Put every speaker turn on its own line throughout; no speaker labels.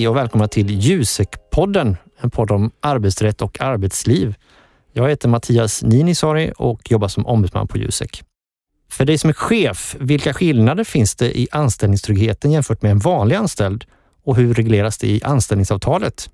Hej och välkomna till Jusek-podden, en podd om arbetsrätt och arbetsliv. Jag heter Mattias Ninisari och jobbar som ombudsman på Jusek. För dig som är chef, vilka skillnader finns det i anställningstryggheten jämfört med en vanlig anställd och hur regleras det i anställningsavtalet?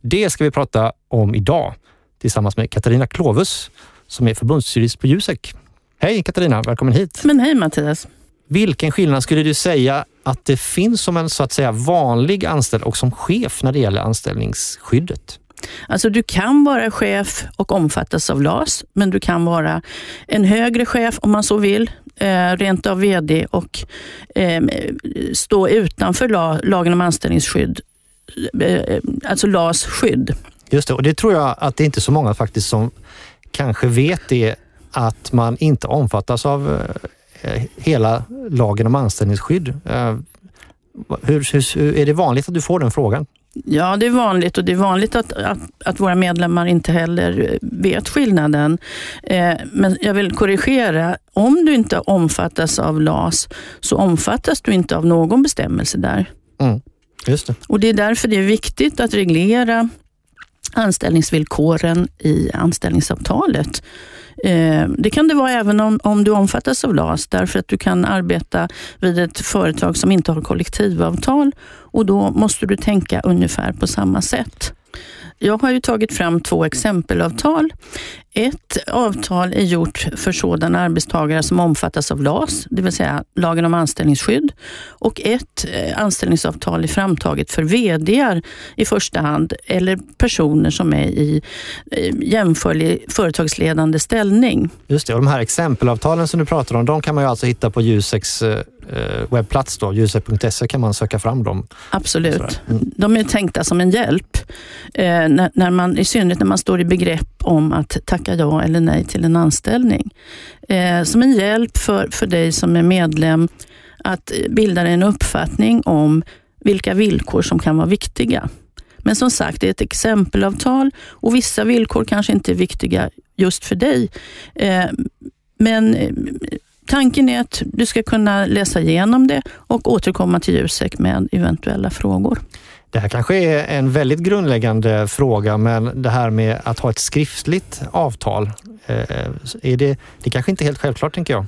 Det ska vi prata om idag tillsammans med Katarina Klovus som är förbundsjurist på Jusek. Hej Katarina, välkommen hit.
Men hej Mattias.
Vilken skillnad skulle du säga att det finns som en så att säga vanlig anställd och som chef när det gäller anställningsskyddet?
Alltså du kan vara chef och omfattas av LAS, men du kan vara en högre chef om man så vill, eh, rent av VD och eh, stå utanför la, lagen om anställningsskydd, eh, alltså LAS skydd.
Just det, och det tror jag att det är inte så många faktiskt som kanske vet det, att man inte omfattas av hela lagen om anställningsskydd. Eh, hur, hur, är det vanligt att du får den frågan?
Ja, det är vanligt och det är vanligt att, att, att våra medlemmar inte heller vet skillnaden. Eh, men jag vill korrigera. Om du inte omfattas av LAS så omfattas du inte av någon bestämmelse där.
Mm, just det.
Och Det är därför det är viktigt att reglera anställningsvillkoren i anställningsavtalet. Eh, det kan det vara även om, om du omfattas av LAS, därför att du kan arbeta vid ett företag som inte har kollektivavtal och då måste du tänka ungefär på samma sätt. Jag har ju tagit fram två exempelavtal. Ett avtal är gjort för sådana arbetstagare som omfattas av LAS, det vill säga lagen om anställningsskydd. Och ett eh, anställningsavtal är framtaget för VD i första hand, eller personer som är i eh, jämförlig företagsledande ställning.
Just det, och de här exempelavtalen som du pratar om, de kan man ju alltså hitta på Juseks eh, eh, webbplats, jusek.se kan man söka fram dem.
Absolut. Mm. De är tänkta som en hjälp, när, när man, i synnerhet när man står i begrepp om att tacka ja eller nej till en anställning. Eh, som en hjälp för, för dig som är medlem att bilda en uppfattning om vilka villkor som kan vara viktiga. Men som sagt, det är ett exempelavtal och vissa villkor kanske inte är viktiga just för dig. Eh, men eh, tanken är att du ska kunna läsa igenom det och återkomma till Jusek med eventuella frågor.
Det här kanske är en väldigt grundläggande fråga, men det här med att ha ett skriftligt avtal, eh, är det, det kanske inte är helt självklart, tänker jag.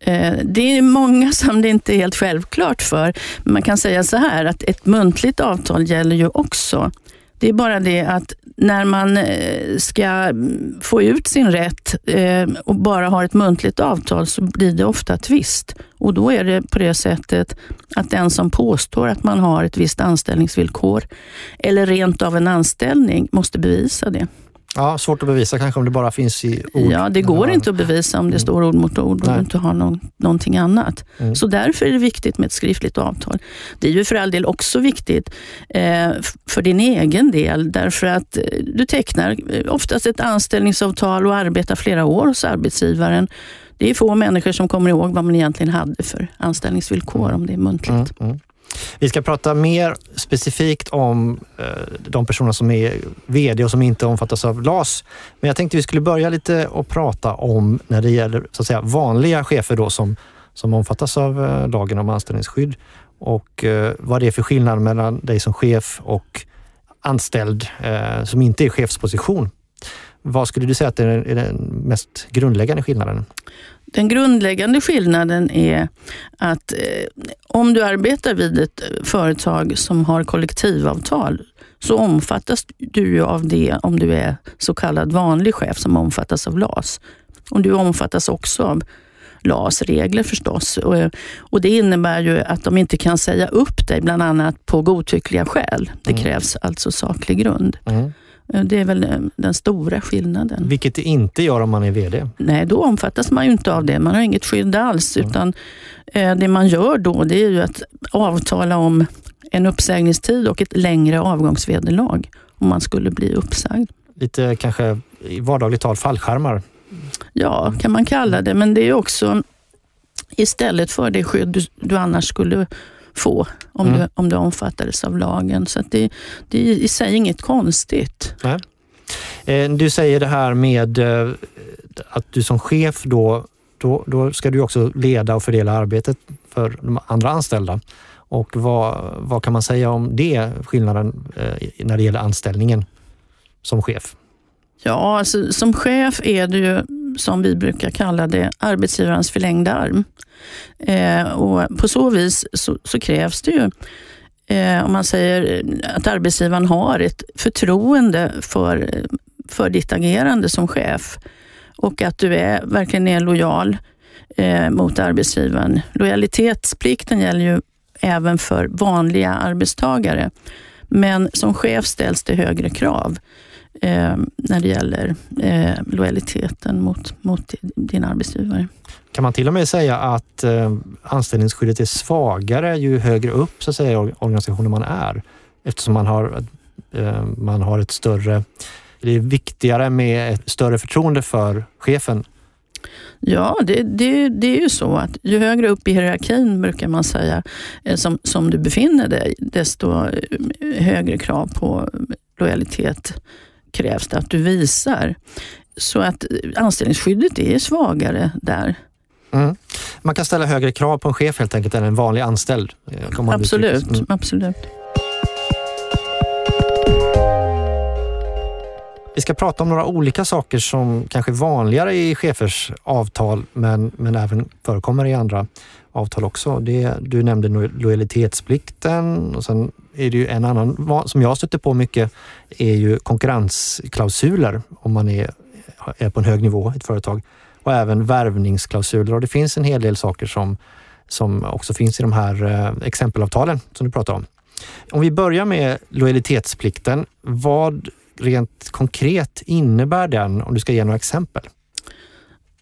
Eh, det är många som det inte är helt självklart för. Man kan säga så här att ett muntligt avtal gäller ju också. Det är bara det att när man eh, ska få ut sin rätt eh, och bara har ett muntligt avtal så blir det ofta tvist. Och då är det på det sättet att den som påstår att man har ett visst anställningsvillkor eller rent av en anställning måste bevisa det.
Ja, svårt att bevisa kanske om det bara finns i ord.
Ja, det går inte att bevisa om det mm. står ord mot ord och Nej. du inte har någon, någonting annat. Mm. Så därför är det viktigt med ett skriftligt avtal. Det är ju för all del också viktigt eh, för din egen del, därför att eh, du tecknar eh, oftast ett anställningsavtal och arbetar flera år hos arbetsgivaren. Det är få människor som kommer ihåg vad man egentligen hade för anställningsvillkor mm. om det är muntligt. Mm, mm.
Vi ska prata mer specifikt om eh, de personer som är VD och som inte omfattas av LAS. Men jag tänkte vi skulle börja lite och prata om när det gäller så att säga, vanliga chefer då som, som omfattas av eh, lagen om anställningsskydd och eh, vad det är för skillnad mellan dig som chef och anställd som inte är chefsposition. Vad skulle du säga att är den mest grundläggande skillnaden?
Den grundläggande skillnaden är att eh, om du arbetar vid ett företag som har kollektivavtal så omfattas du av det om du är så kallad vanlig chef som omfattas av LAS. Och du omfattas också av LAS regler förstås. Och, och det innebär ju att de inte kan säga upp dig, bland annat på godtyckliga skäl. Det mm. krävs alltså saklig grund. Mm. Eh, det är väl eh, den stora skillnaden.
Vilket det inte gör om man är VD?
Nej, då omfattas man ju inte av det. Man har inget skydd alls. Mm. Utan eh, Det man gör då det är ju att avtala om en uppsägningstid och ett längre avgångsvederlag om man skulle bli uppsagd.
Lite kanske i vardagligt tal fallskärmar?
Ja, kan man kalla det. Men det är också istället för det skydd du, du annars skulle få om, mm. du, om du omfattades av lagen. Så det, det är i sig inget konstigt.
Nej. Eh, du säger det här med eh, att du som chef då, då, då ska du också leda och fördela arbetet för de andra anställda. Och vad, vad kan man säga om det, skillnaden eh, när det gäller anställningen som chef?
Ja, alltså, som chef är du ju, som vi brukar kalla det, arbetsgivarens förlängda arm. Eh, och på så vis så, så krävs det ju eh, om man säger att arbetsgivaren har ett förtroende för, för ditt agerande som chef och att du är, verkligen är lojal eh, mot arbetsgivaren. Lojalitetsplikten gäller ju även för vanliga arbetstagare. Men som chef ställs det högre krav eh, när det gäller eh, lojaliteten mot, mot din arbetsgivare.
Kan man till och med säga att eh, anställningsskyddet är svagare ju högre upp så att säga, organisationen man är? Eftersom man har, eh, man har ett större... Det är viktigare med ett större förtroende för chefen
Ja, det, det, det är ju så att ju högre upp i hierarkin, brukar man säga, eh, som, som du befinner dig, desto eh, högre krav på lojalitet krävs det att du visar. Så att anställningsskyddet är svagare där.
Mm. Man kan ställa högre krav på en chef helt enkelt än en vanlig anställd?
Eh, absolut, mm. absolut.
Vi ska prata om några olika saker som kanske är vanligare i chefers avtal, men, men även förekommer i andra avtal också. Det, du nämnde lojalitetsplikten och sen är det ju en annan som jag stöter på mycket är ju konkurrensklausuler om man är, är på en hög nivå i ett företag och även värvningsklausuler och det finns en hel del saker som, som också finns i de här eh, exempelavtalen som du pratar om. Om vi börjar med lojalitetsplikten. Vad rent konkret innebär den om du ska ge några exempel?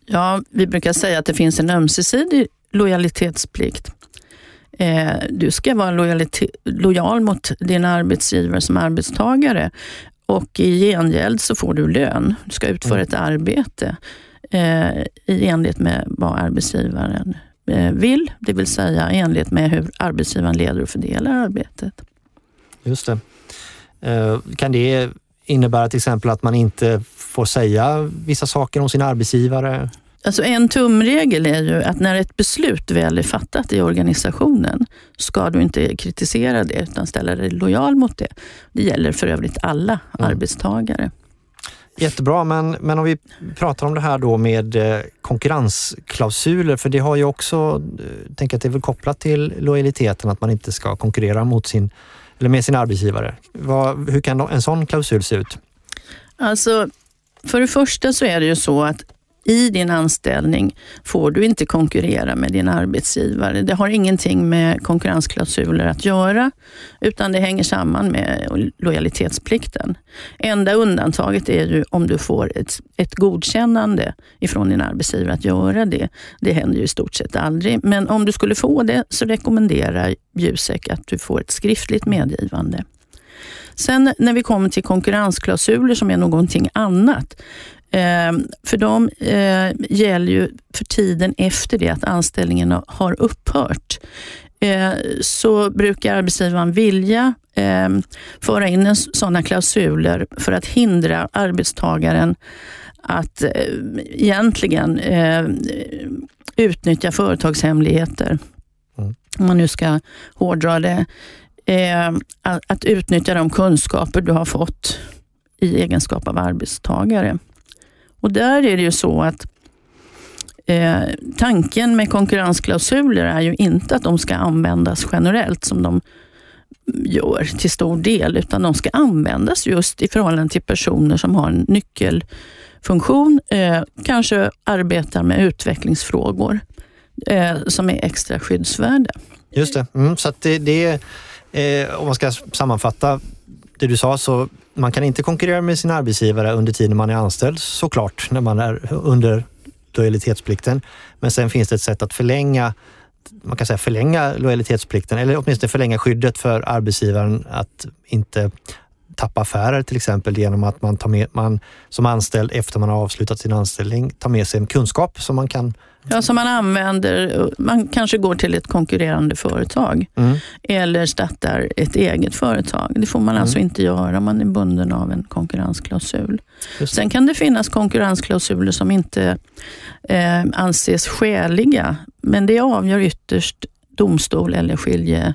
Ja, vi brukar säga att det finns en ömsesidig lojalitetsplikt. Eh, du ska vara lojal mot din arbetsgivare som arbetstagare och i gengäld så får du lön. Du ska utföra mm. ett arbete eh, i enlighet med vad arbetsgivaren eh, vill, det vill säga i enlighet med hur arbetsgivaren leder och fördelar arbetet.
Just det. Kan det innebära till exempel att man inte får säga vissa saker om sin arbetsgivare?
Alltså en tumregel är ju att när ett beslut väl är fattat i organisationen ska du inte kritisera det utan ställa dig lojal mot det. Det gäller för övrigt alla mm. arbetstagare.
Jättebra, men, men om vi pratar om det här då med eh, konkurrensklausuler, för det har ju också, eh, tänker att det är väl kopplat till lojaliteten, att man inte ska konkurrera mot sin eller med sin arbetsgivare. Vad, hur kan en sån klausul se ut?
Alltså, för det första så är det ju så att i din anställning får du inte konkurrera med din arbetsgivare. Det har ingenting med konkurrensklausuler att göra, utan det hänger samman med lojalitetsplikten. Enda undantaget är ju om du får ett, ett godkännande ifrån din arbetsgivare att göra det. Det händer ju i stort sett aldrig, men om du skulle få det så rekommenderar Jusek att du får ett skriftligt medgivande. Sen när vi kommer till konkurrensklausuler som är någonting annat, för de eh, gäller ju för tiden efter det att anställningen har upphört. Eh, så brukar arbetsgivaren vilja ehm, föra in sådana klausuler för att hindra arbetstagaren att eh, egentligen utnyttja företagshemligheter. Mm. Om man nu ska hårdra det. Eh, att, att utnyttja de kunskaper du har fått i egenskap av arbetstagare. Och där är det ju så att eh, tanken med konkurrensklausuler är ju inte att de ska användas generellt som de gör till stor del, utan de ska användas just i förhållande till personer som har en nyckelfunktion, eh, kanske arbetar med utvecklingsfrågor eh, som är extra skyddsvärda.
Just det, mm, så att det, det eh, om man ska sammanfatta det du sa så man kan inte konkurrera med sin arbetsgivare under tiden man är anställd såklart, när man är under lojalitetsplikten. Men sen finns det ett sätt att förlänga man kan säga förlänga lojalitetsplikten eller åtminstone förlänga skyddet för arbetsgivaren att inte tappa affärer till exempel genom att man, tar med, man som anställd efter man har avslutat sin anställning tar med sig en kunskap som man kan
Ja, som man använder. Man kanske går till ett konkurrerande företag mm. eller startar ett eget företag. Det får man mm. alltså inte göra om man är bunden av en konkurrensklausul. Sen kan det finnas konkurrensklausuler som inte eh, anses skäliga, men det avgör ytterst domstol eller skilje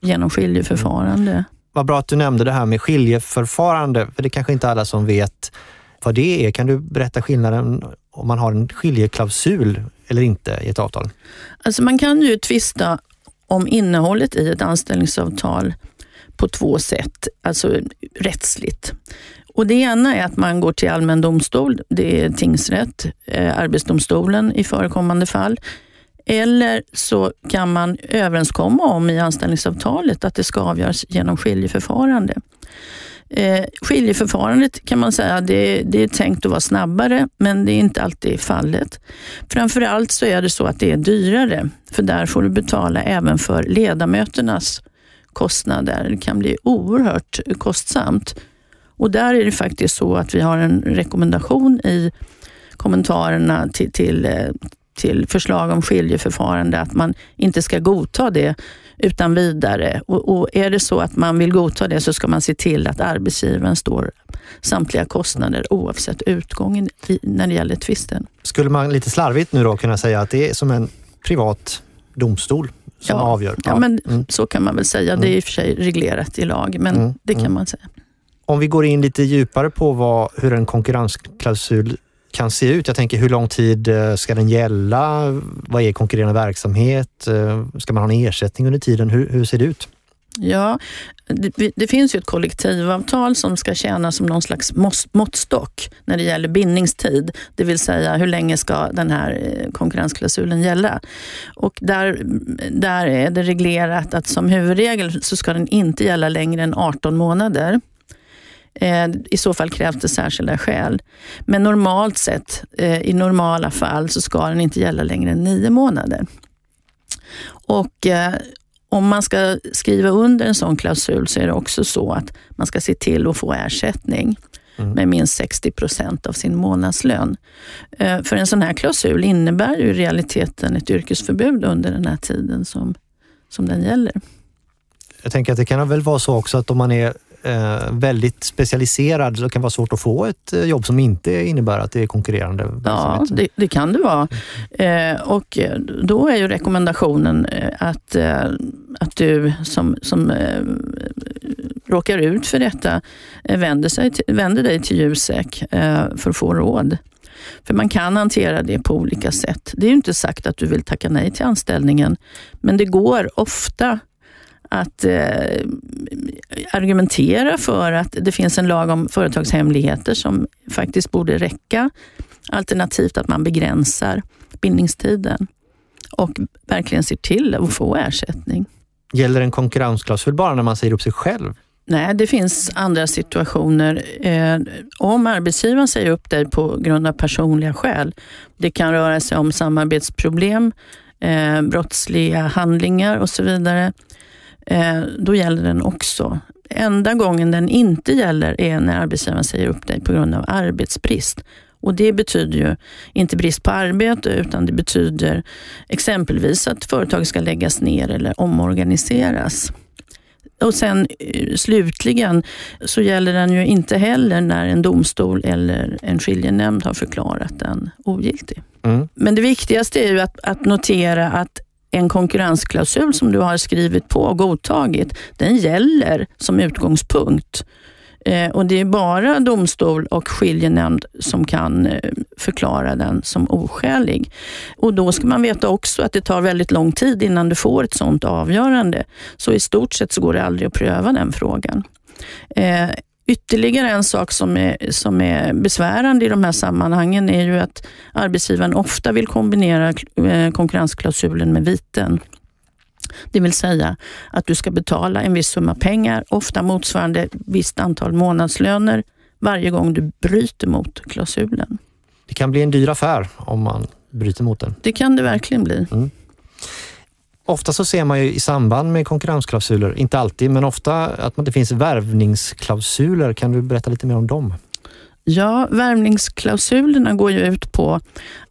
genom skiljeförfarande.
Vad bra att du nämnde det här med skiljeförfarande, för det kanske inte alla som vet vad det är. Kan du berätta skillnaden om man har en skiljeklausul eller inte i ett avtal?
Alltså man kan ju tvista om innehållet i ett anställningsavtal på två sätt, alltså rättsligt. Och det ena är att man går till allmän domstol, det är tingsrätt, eh, Arbetsdomstolen i förekommande fall. Eller så kan man överenskomma om i anställningsavtalet att det ska avgöras genom skiljeförfarande. Eh, skiljeförfarandet kan man säga det, det är tänkt att vara snabbare, men det är inte alltid fallet. Framförallt så är det så att det är dyrare, för där får du betala även för ledamöternas kostnader. Det kan bli oerhört kostsamt. Och där är det faktiskt så att vi har en rekommendation i kommentarerna till, till, eh, till förslag om skiljeförfarande, att man inte ska godta det utan vidare. Och, och, är det så att man vill godta det så ska man se till att arbetsgivaren står samtliga kostnader oavsett utgången i, när det gäller tvisten.
Skulle man lite slarvigt nu då kunna säga att det är som en privat domstol som
ja,
avgör?
Ja, men mm. så kan man väl säga. Det är i och för sig reglerat i lag, men mm. det kan mm. man säga.
Om vi går in lite djupare på vad, hur en konkurrensklausul kan se ut. Jag tänker hur lång tid eh, ska den gälla? Vad är konkurrerande verksamhet? Eh, ska man ha en ersättning under tiden? Hur, hur ser det ut?
Ja, det, det, finns ju ett kollektivavtal som ska tjäna som någon slags måttstock när det gäller bindningstid. Det vill säga hur länge ska den här eh, konkurrensklausulen gälla? Och där, där är det reglerat att som huvudregel så ska den inte gälla längre än 18 månader. Eh, I så fall krävs det särskilda skäl. Men normalt sett, eh, i normala fall, så ska den inte gälla längre än nio månader. Och eh, om man ska skriva under en sån klausul så är det också så att man ska se till att få ersättning mm. med minst 60 procent av sin månadslön. För en sån här klausul innebär ju i realiteten ett yrkesförbud under den här tiden som, som den gäller.
Jag tänker att det kan väl vara så också att om man är väldigt specialiserad så det kan vara svårt att få ett eh, jobb som inte innebär att det är konkurrerande
Ja, det, det, kan det vara. Eh, och då är ju rekommendationen eh, att, eh, att du som, som eh, råkar ut för detta vänder, sig till, vänder dig till Jusek för att få råd. För man kan hantera det på olika sätt. Det är inte sagt att du vill tacka nej till anställningen, men det går ofta att eh, argumentera för att det finns en lag om företagshemligheter som faktiskt borde räcka. Alternativt att man begränsar bindningstiden och verkligen ser till att få ersättning.
Gäller en konkurrensklausul bara när man säger upp sig själv?
Nej, det finns andra situationer. Eh, om arbetsgivaren säger upp dig på grund av personliga skäl, det kan röra sig om samarbetsproblem, eh, brottsliga handlingar och så vidare, då gäller den också. Enda gången den inte gäller är när arbetsgivaren säger upp dig på grund av arbetsbrist. Och Det betyder ju inte brist på arbete utan det betyder exempelvis att företaget ska läggas ner eller omorganiseras. Och sen eh, slutligen så gäller den ju inte heller när en domstol eller en skiljenämnd har förklarat den ogiltig. Mm. Men det viktigaste är ju att, att notera att en konkurrensklausul som du har skrivit på och godtagit, den gäller som utgångspunkt. Eh, och Det är bara domstol och skiljenämnd som kan eh, förklara den som oskälig. Och Då ska man veta också att det tar väldigt lång tid innan du får ett sådant avgörande. Så i stort sett så går det aldrig att pröva den frågan. Eh, Ytterligare en sak som är, som är besvärande i de här sammanhangen är ju att arbetsgivaren ofta vill kombinera eh, konkurrensklausulen med viten. Det vill säga att du ska betala en viss summa pengar, ofta motsvarande visst antal månadslöner, varje gång du bryter mot klausulen.
Det kan bli en dyr affär om man bryter mot den.
Det kan det verkligen bli. Mm.
Ofta så ser man ju i samband med konkurrensklausuler, inte alltid, men ofta att det finns värvningsklausuler. Kan du berätta lite mer om dem?
Ja, värvningsklausulerna går ju ut på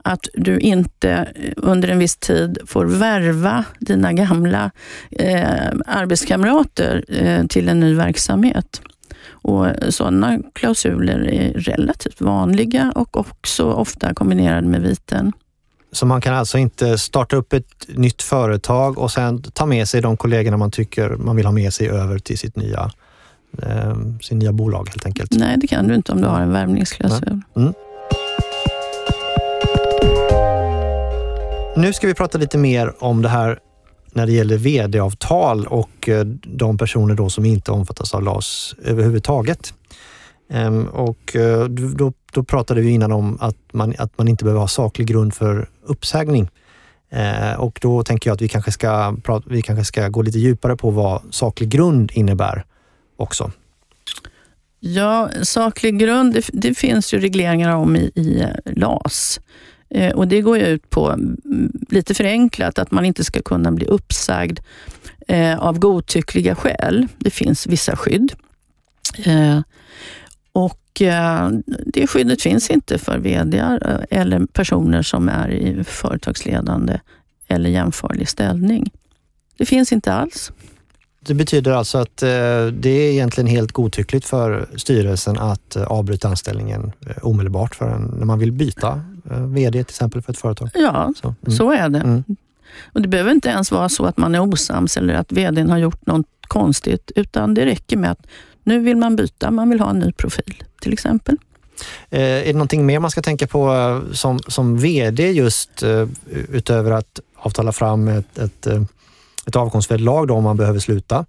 att du inte eh, under en viss tid får värva dina gamla eh, arbetskamrater eh, till en ny verksamhet. Och Sådana klausuler är relativt vanliga och också ofta kombinerade med viten.
Så man kan alltså inte starta upp ett nytt företag och sen ta med sig de kollegorna man tycker man vill ha med sig över till sitt nya, eh, sin nya bolag helt enkelt?
Nej, det kan du inte om du har en värvningsklausul. Mm.
Nu ska vi prata lite mer om det här när det gäller vd-avtal och eh, de personer då som inte omfattas av LAS överhuvudtaget. Ehm, och eh, då, då pratade vi innan om att man, att man inte behöver ha saklig grund för uppsägning. Eh, och då tänker jag att vi kanske, ska, vi kanske ska gå lite djupare på vad saklig grund innebär också.
Ja, saklig grund, det, det finns ju regleringar om i, i eh, LAS. Eh, och Det går ju ut på, mm, lite förenklat, att man inte ska kunna bli uppsagd eh, av godtyckliga skäl. Det finns vissa skydd. Eh, och det skyddet finns inte för VD eh, eller personer som är i företagsledande eller jämförlig ställning. Det finns inte alls.
Det betyder alltså att eh, det är egentligen helt godtyckligt för styrelsen att avbryta anställningen omedelbart för en, när man vill byta VD till exempel för ett företag?
Ja, så, mm. så är det. Mm. Och Det behöver inte ens vara så att man är osams eller att VDn har gjort något konstigt, utan det räcker med att nu vill man byta, man vill ha en ny profil till exempel.
Eh, är det någonting mer man ska tänka på eh, som, som VD just eh, utöver att avtala fram ett, ett, ett avgångsvederlag om man behöver sluta?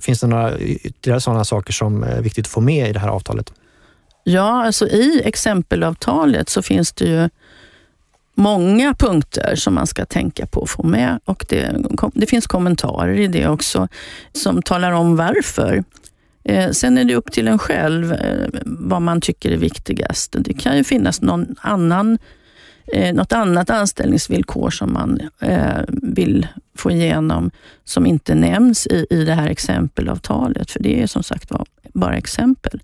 Finns det några ytterligare sådana saker som är viktigt att få med i det här avtalet?
Ja, alltså i exempelavtalet så finns det ju många punkter som man ska tänka på att få med och det, det finns kommentarer i det också som talar om varför Eh, Eh, sen är det upp till en själv eh, vad man tycker är viktigast. Det kan ju finnas någon annan, eh, något annat anställningsvillkor som man vill få igenom som inte nämns i, i det här exempelavtalet. För det är som sagt bara exempel.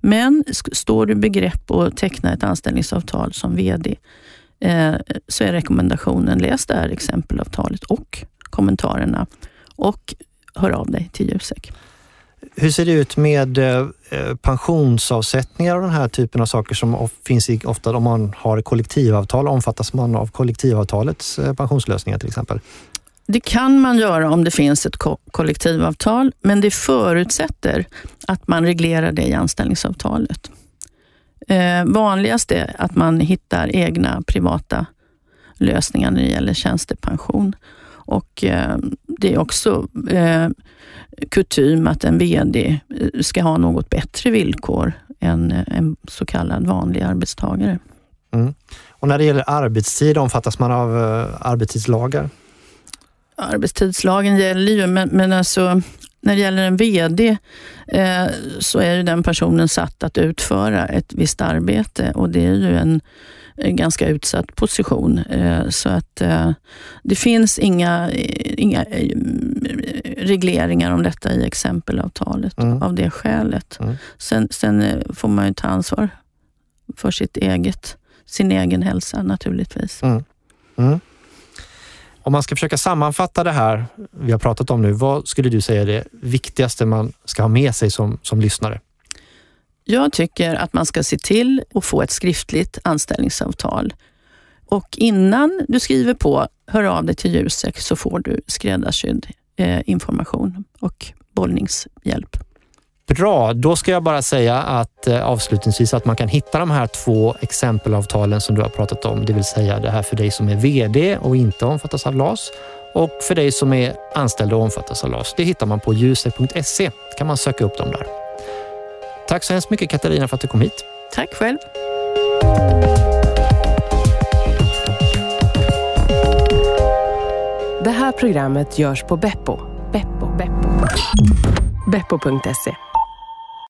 Men står du begrepp att teckna ett anställningsavtal som VD så är rekommendationen läs det här exempelavtalet och kommentarerna och hör av dig till Jusek.
Hur ser det ut med eh, eh, pensionsavsättningar och den här typen av saker som finns i, ofta om man har kollektivavtal? Omfattas man av kollektivavtalets eh, pensionslösningar till exempel?
Det kan man göra om det finns ett kollektivavtal, men det förutsätter att man reglerar det i anställningsavtalet. Vanligast är att man hittar egna privata lösningar när det gäller tjänstepension. Och eh, Det är också eh, kutym att en VD eh, ska ha något bättre villkor än en så kallad vanlig arbetstagare.
Mm. Och När det gäller arbetstid, omfattas man av arbetstidslagar?
Arbetstidslagen gäller ju, men, men alltså, när det gäller en VD eh, så är ju den personen satt att utföra ett visst arbete och det är ju en ganska utsatt position. Eh, så att eh, det finns inga, inga eh, regleringar om detta i exempelavtalet mm. av det skälet. Mm. Sen, sen får man ju ta ansvar för sitt eget, sin egen hälsa naturligtvis. Mm.
Om man ska försöka sammanfatta det här vi har pratat om nu, vad skulle du säga är det viktigaste man ska ha med sig som, som lyssnare?
Jag tycker att man ska se till att få ett skriftligt anställningsavtal. Och innan du skriver på, hör av dig till Jusek så får du skräddarsydd eh, information och bollningshjälp.
Bra, då ska jag bara säga att eh, avslutningsvis att man kan hitta de här två exempelavtalen som du har pratat om, det vill säga det här för dig som är VD och inte omfattas av LAS och för dig som är anställd och omfattas av LAS. Det hittar man på jusek.se. kan man söka upp dem där. Tack så hemskt mycket Katarina för att du kom hit.
Tack själv.
Det här programmet görs på Beppo. Beppo. Beppo. Beppo.se